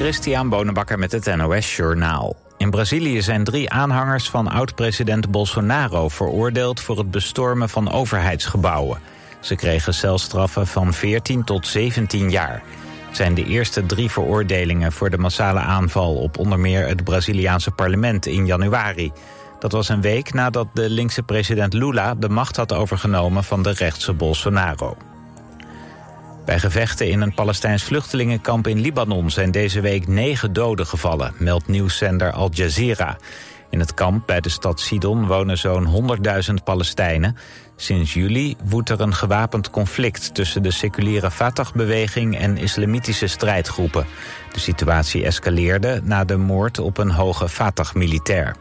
Christian Bonenbakker met het NOS Journaal. In Brazilië zijn drie aanhangers van oud-president Bolsonaro... veroordeeld voor het bestormen van overheidsgebouwen. Ze kregen celstraffen van 14 tot 17 jaar. Het zijn de eerste drie veroordelingen voor de massale aanval... op onder meer het Braziliaanse parlement in januari. Dat was een week nadat de linkse president Lula de macht had overgenomen... van de rechtse Bolsonaro. Bij gevechten in een Palestijns vluchtelingenkamp in Libanon... zijn deze week negen doden gevallen, meldt nieuwszender Al Jazeera. In het kamp bij de stad Sidon wonen zo'n 100.000 Palestijnen. Sinds juli woedt er een gewapend conflict... tussen de seculiere Fatah-beweging en islamitische strijdgroepen. De situatie escaleerde na de moord op een hoge Fatah-militair.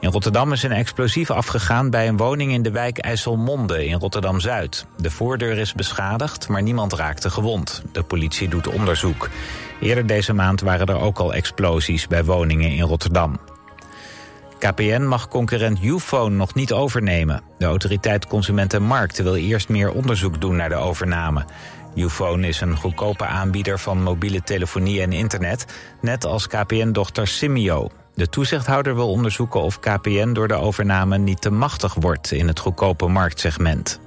In Rotterdam is een explosief afgegaan bij een woning in de wijk IJsselmonde in Rotterdam-Zuid. De voordeur is beschadigd, maar niemand raakte gewond. De politie doet onderzoek. Eerder deze maand waren er ook al explosies bij woningen in Rotterdam. KPN mag concurrent Ufone nog niet overnemen. De autoriteit Consument en Markt wil eerst meer onderzoek doen naar de overname. Ufone is een goedkope aanbieder van mobiele telefonie en internet... net als KPN-dochter Simio. De toezichthouder wil onderzoeken of KPN door de overname niet te machtig wordt in het goedkope marktsegment.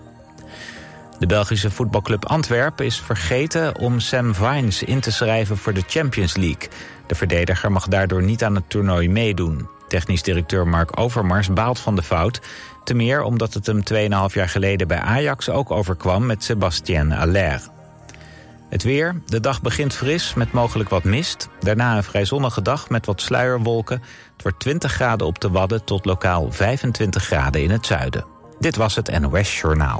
De Belgische voetbalclub Antwerpen is vergeten om Sam Vines in te schrijven voor de Champions League. De verdediger mag daardoor niet aan het toernooi meedoen. Technisch directeur Mark Overmars baalt van de fout. Te meer omdat het hem 2,5 jaar geleden bij Ajax ook overkwam met Sébastien Aller. Het weer. De dag begint fris met mogelijk wat mist. Daarna een vrij zonnige dag met wat sluierwolken. Het wordt 20 graden op de Wadden tot lokaal 25 graden in het zuiden. Dit was het NOS Journaal.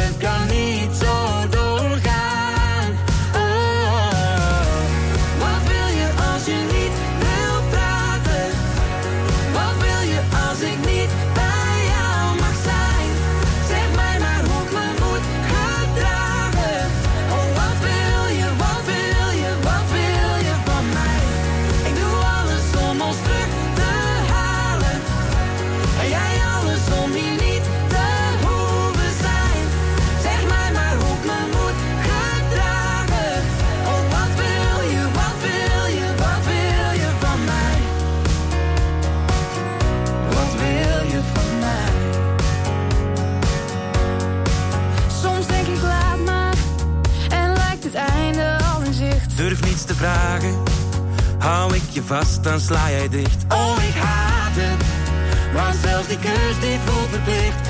got needs. Vragen. Hou ik je vast, dan sla jij dicht. Oh, ik haat het. Want zelfs die kus die voelt verplicht.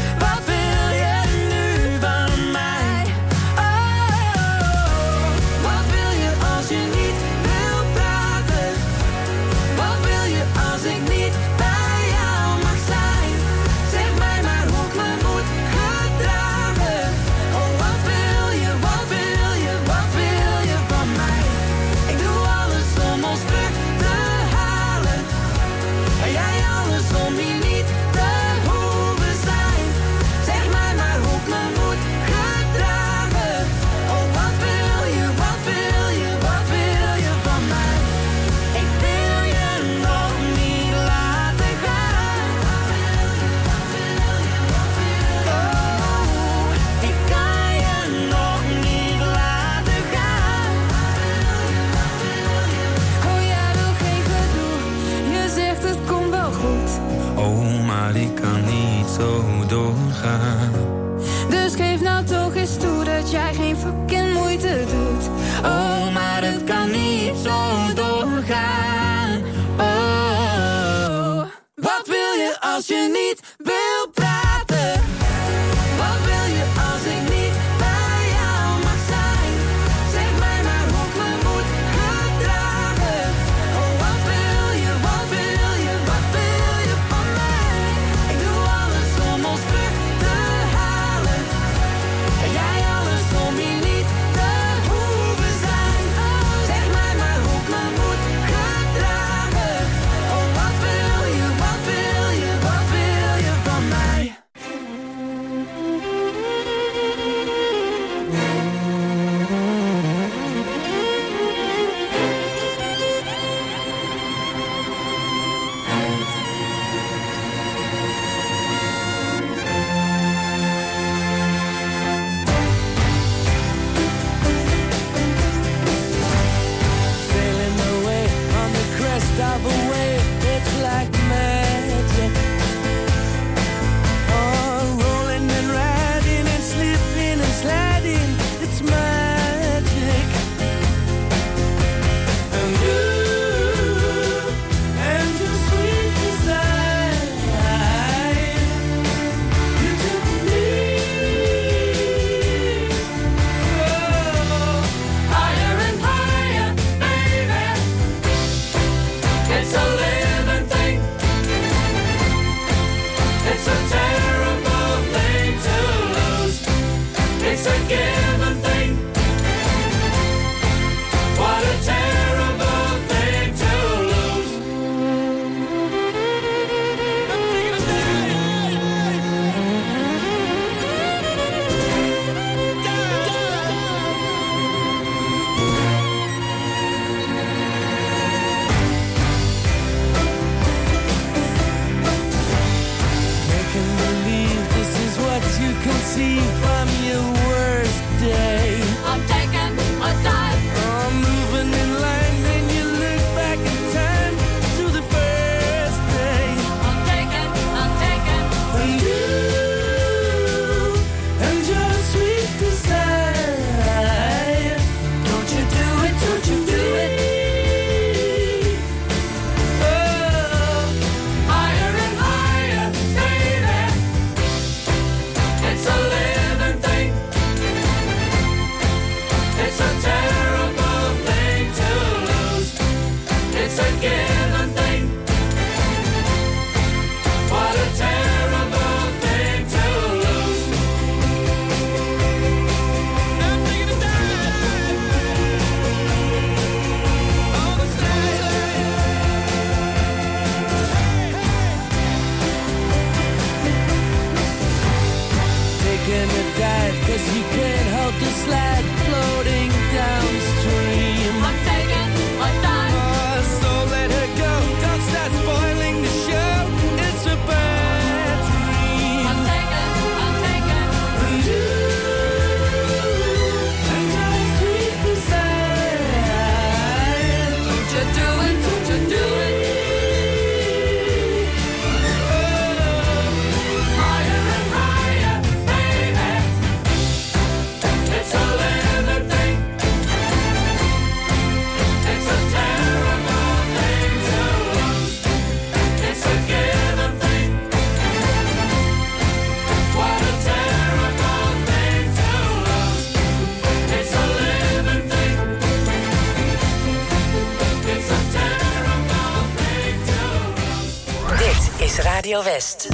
Vest.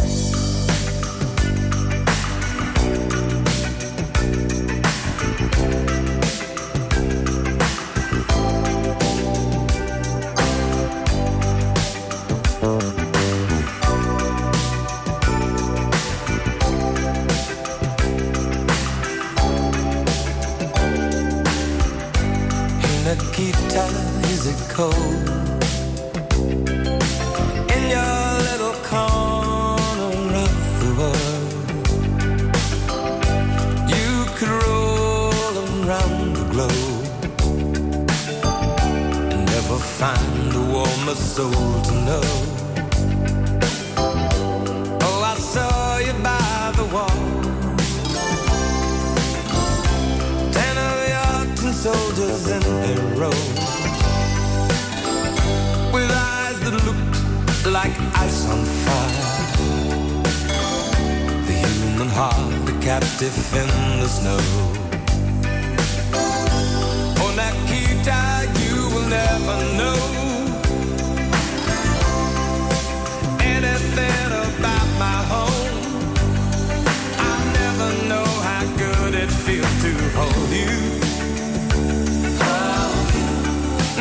Soul to know. Oh, I saw you by the wall. Ten of your soldiers in a row With eyes that looked like ice on fire. The human heart, a captive in the snow. Oh, Nikita, you will never know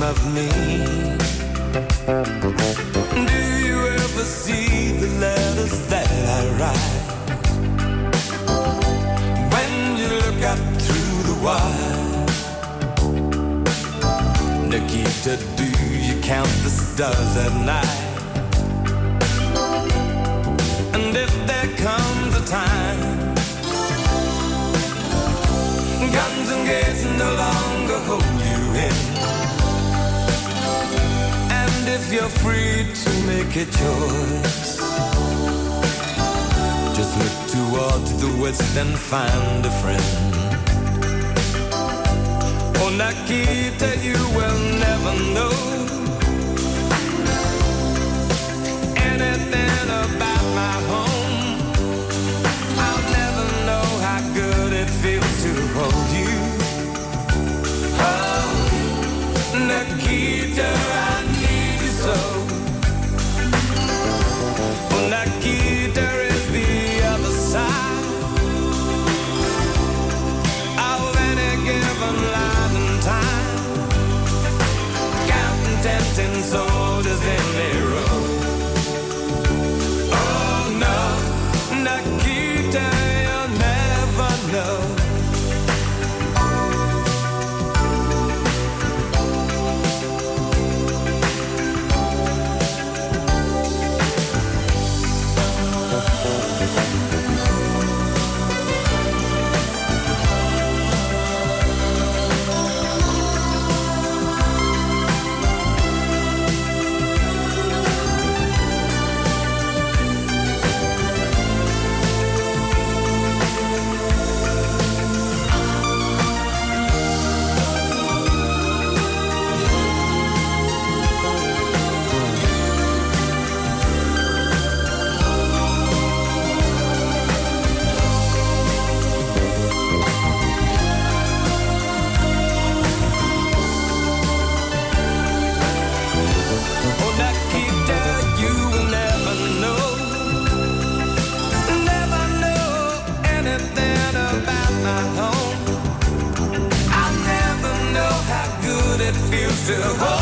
dream of me? Do you ever see the letters that I write? When you look up through the wire Nikita, do you count the stars at night? You're free to make a choice Just look towards the west and find a friend Oh, Nikita, you will never know anything about my home. I'll never know how good it feels to hold you. Oh, Nikita, line and time. Counting tempting soldiers to hold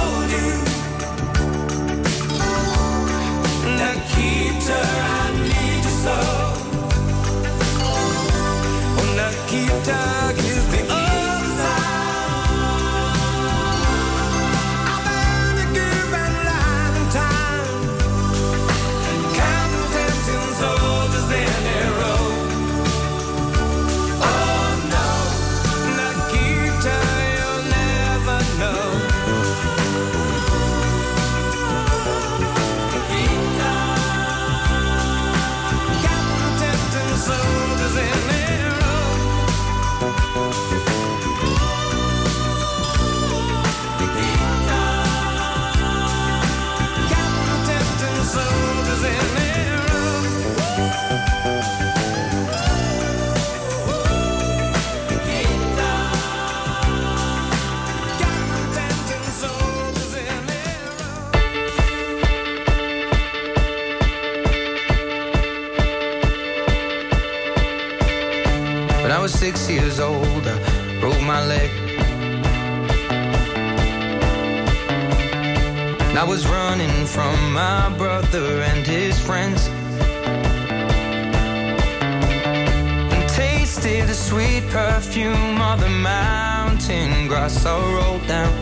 perfume of the mountain grass I rolled down.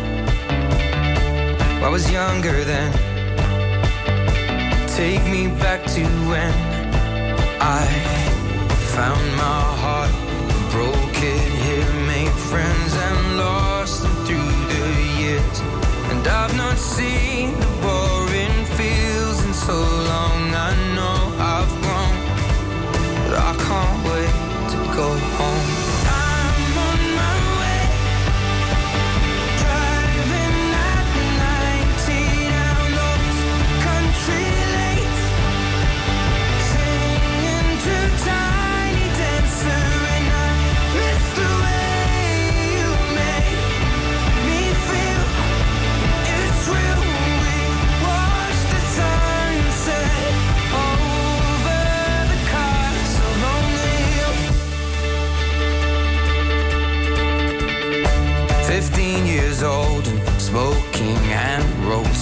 I was younger then. Take me back to when I found my heart, broke it here, made friends and lost them through the years. And I've not seen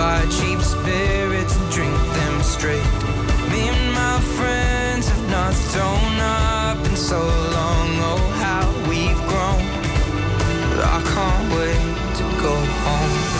buy cheap spirits and drink them straight. Me and my friends have not thrown up in so long. Oh, how we've grown. But I can't wait to go home.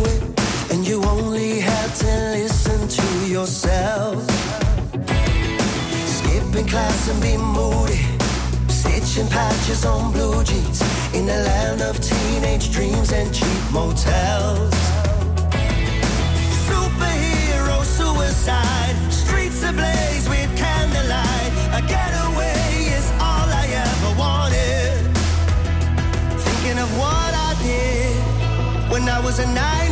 yourself. Skipping class and be moody. Stitching patches on blue jeans. In the land of teenage dreams and cheap motels. Superhero suicide. Streets ablaze with candlelight. A getaway is all I ever wanted. Thinking of what I did when I was a nine.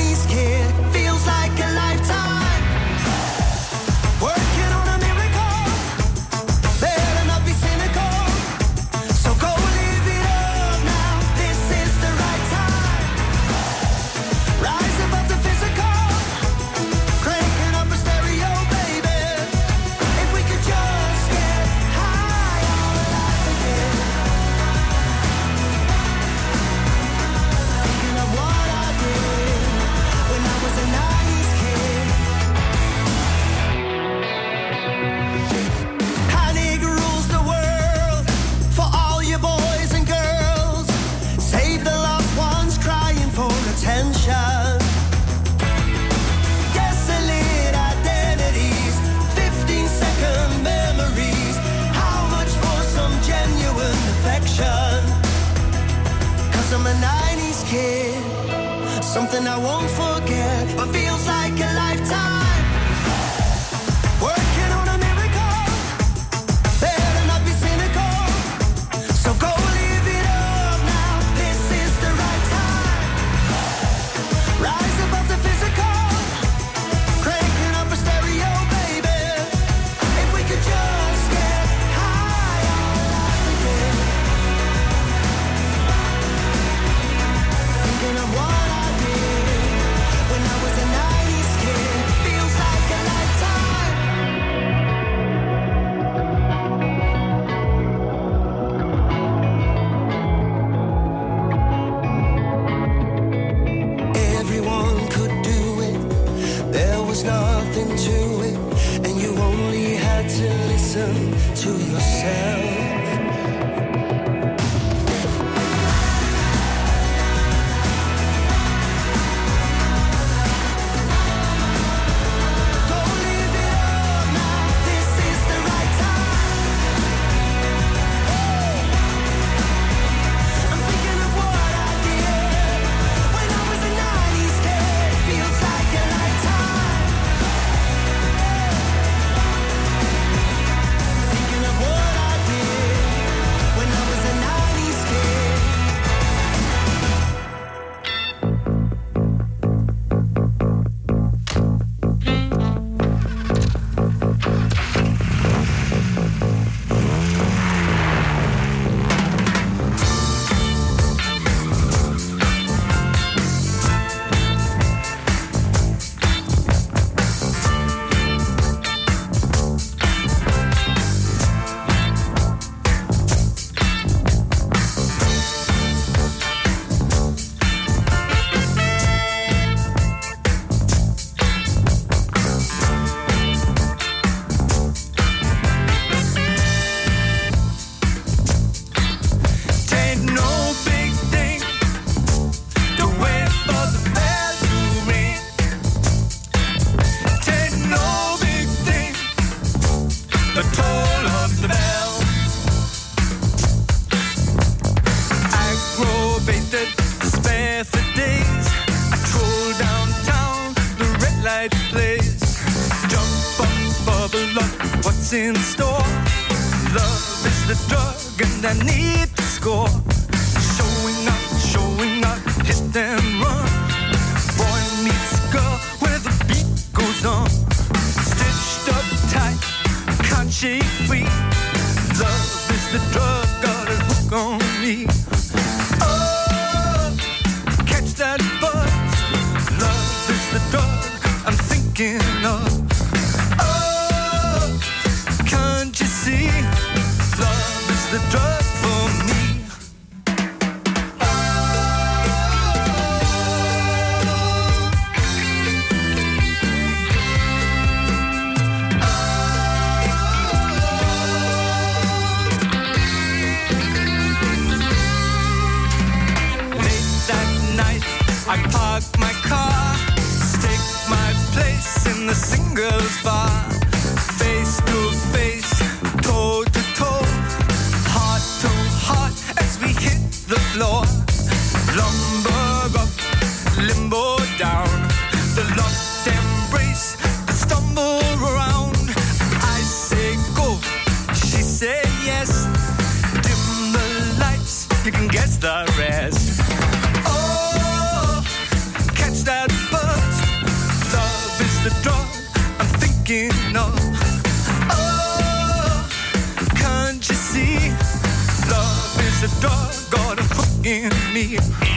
sleep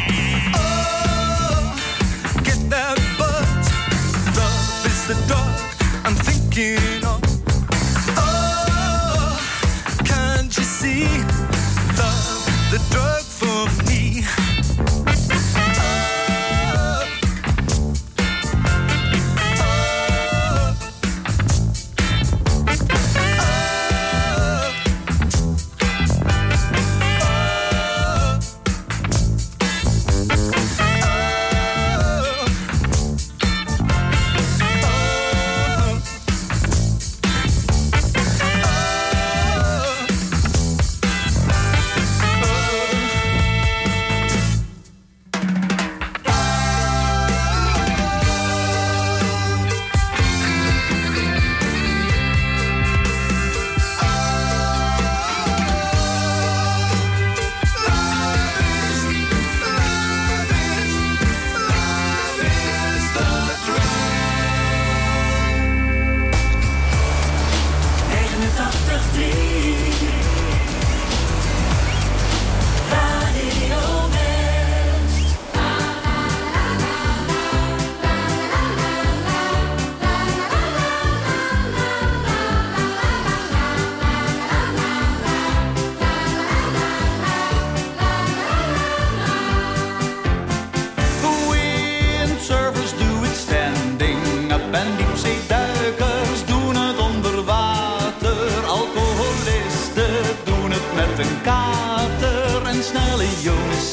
kater. En snelle jongens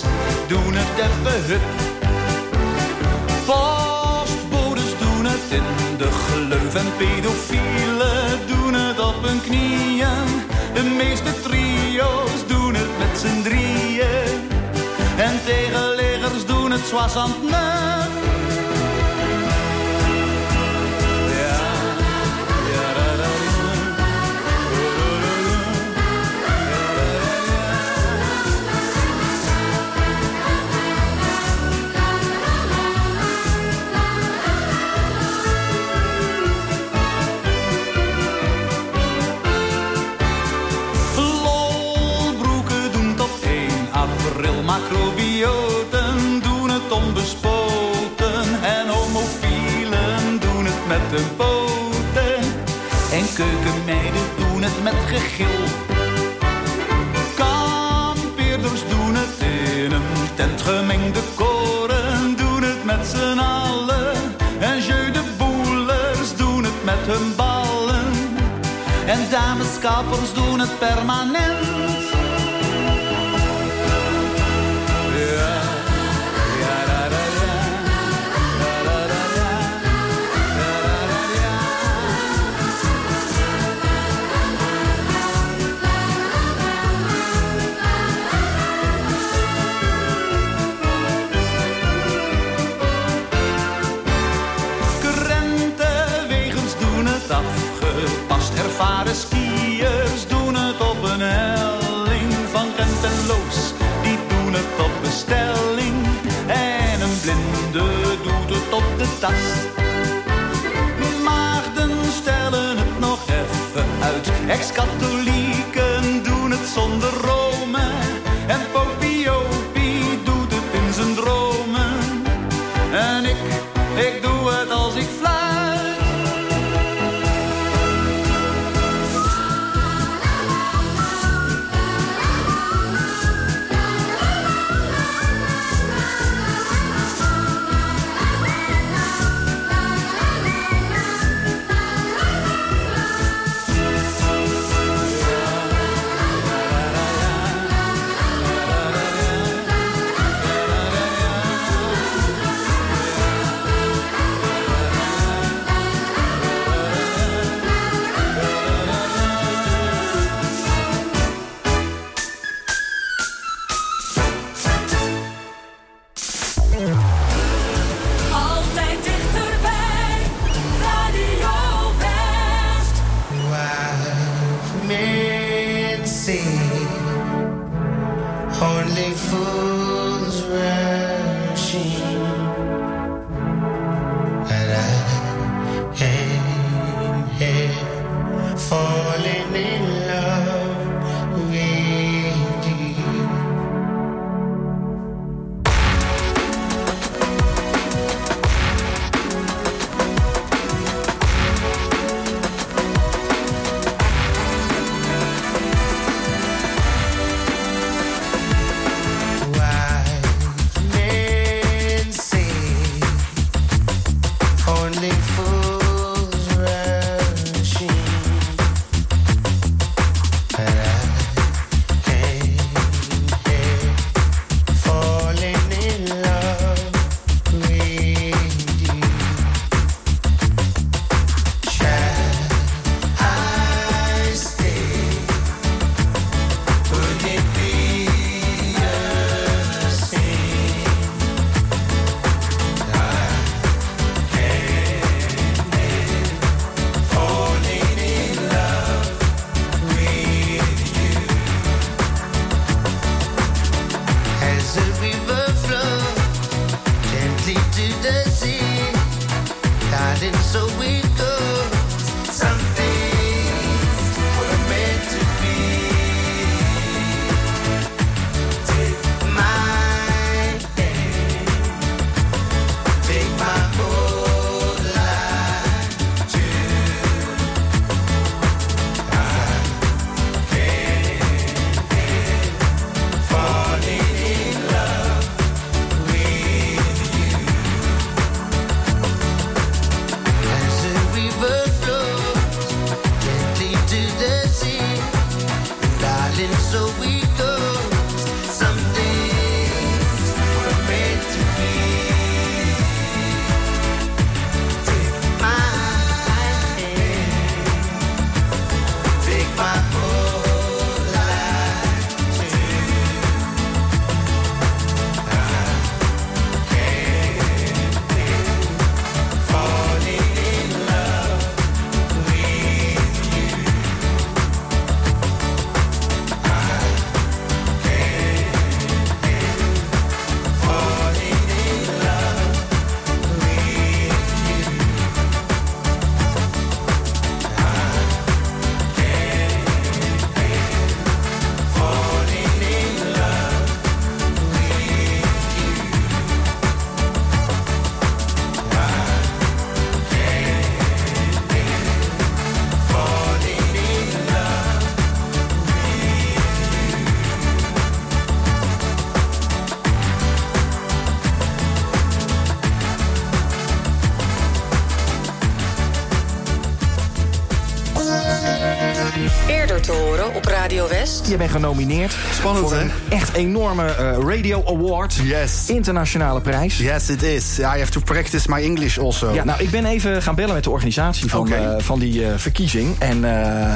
doen het even hup. Postbodes doen het in de gleuf en pedofielen doen het op hun knieën. De meeste trio's doen het met z'n drieën. En tegenleggers doen het soissantneuf. Ja, met gegil. Kampeerders doen het in een tent. Gemengde koren doen het met z'n allen. En jeu de boelers doen het met hun ballen. En dameskappers doen het permanent. Ervaren skiers doen het op een helling. Van Gent en Loos, die doen het op bestelling. En een blinde doet het op de tast. Maagden stellen het nog even uit. Ex-katholieken doen het zonder Je bent genomineerd. Spannend, voor hè? een echt enorme eh, Radio Award. Yes. Internationale prijs. Yes, it is. I have to practice my English also. Ja, nou, ik ben even gaan bellen met de organisatie van, eh, van die eh, verkiezing. En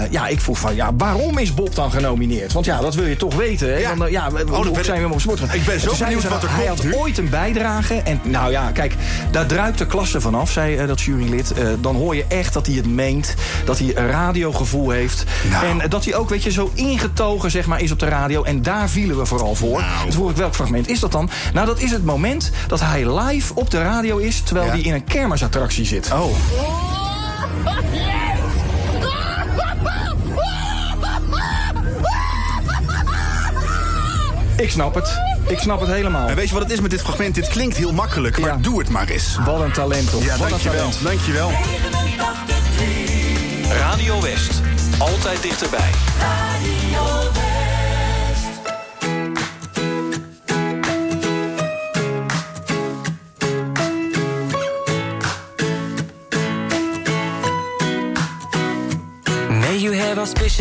ja, ik vroeg van, ja, waarom is Bob dan genomineerd? Want ja, dat wil je toch weten, hè? Ja. Ja, we- dat hoe ben zijn we op sport? Ik ben En zo benieuwd ze, wat er Hij komt had ooit een bijdrage. En nou ja, kijk, daar druipt de klasse vanaf, zei dat jurylid. Dan hoor je echt dat hij het meent. Dat hij een radiogevoel heeft. Nou. En dat hij ook, weet je, zo ingetogen zeg maar, is op de radio. En daar vielen we vooral voor. Nou. Toen vroeg ik, welk fragment is dat dan? Nou, dat is het moment dat hij live op de radio is... terwijl Ja. hij in een kermisattractie zit. Oh. Ik snap het. Ik snap het helemaal. En weet je wat het is met dit fragment? Dit klinkt heel makkelijk, maar Ja. doe het maar eens. Wat een talent, toch? Ja, Wat dankjewel. talent. Dankjewel. 89.3 Radio West. Altijd dichterbij.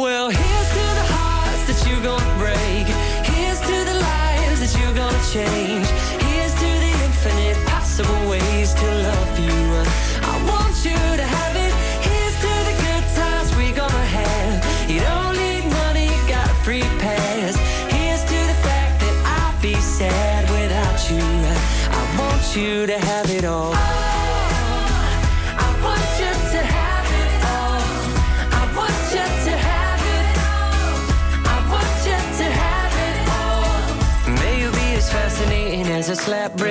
Well, here's to the hearts that you're gonna break. Here's to the lives that you're gonna change.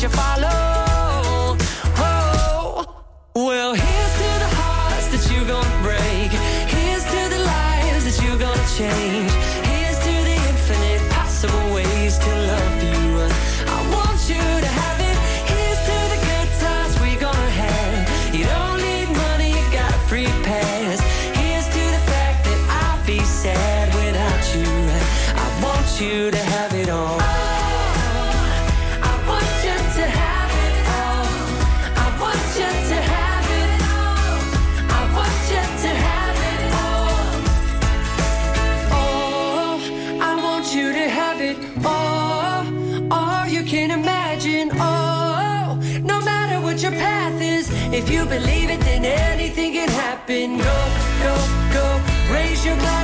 that you follow. Oh, well, here's to the hearts that you're gonna break. Here's to the lives that you're gonna change. If you believe it, then anything can happen. Go, go, go. Raise your glasses.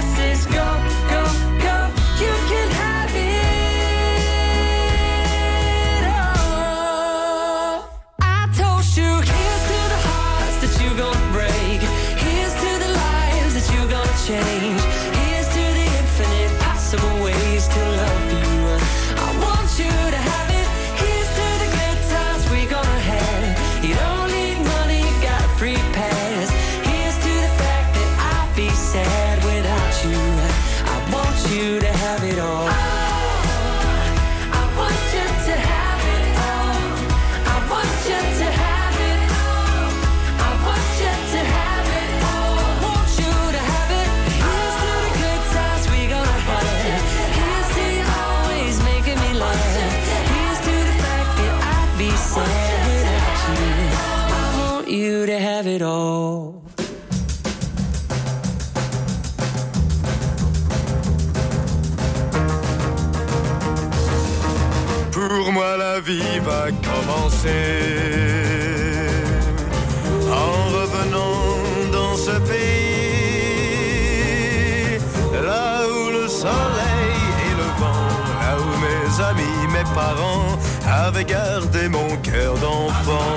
En revenant dans ce pays. Là où le soleil et le vent, là où mes amis, mes parents avaient gardé mon cœur d'enfant.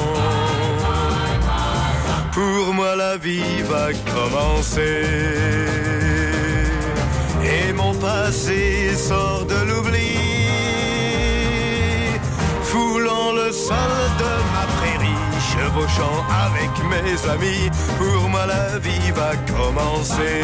Pour moi la vie va commencer. Et mon passé sort de l'oubli. Foulant le sol de ma prairie, chevauchant avec mes amis. Pour moi la vie va commencer.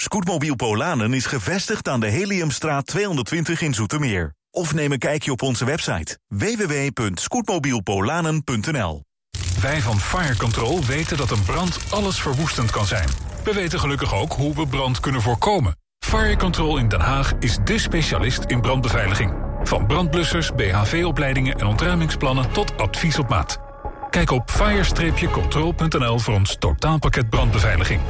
Scootmobiel Polanen is gevestigd aan de Heliumstraat 220 in Zoetermeer. Of neem een kijkje op onze website www.scootmobielpolanen.nl Wij van Fire Control weten dat een brand alles verwoestend kan zijn. We weten gelukkig ook hoe we brand kunnen voorkomen. Fire Control in Den Haag is dé specialist in brandbeveiliging. Van brandblussers, BHV-opleidingen en ontruimingsplannen tot advies op maat. Kijk op fire-control.nl voor ons totaalpakket brandbeveiliging.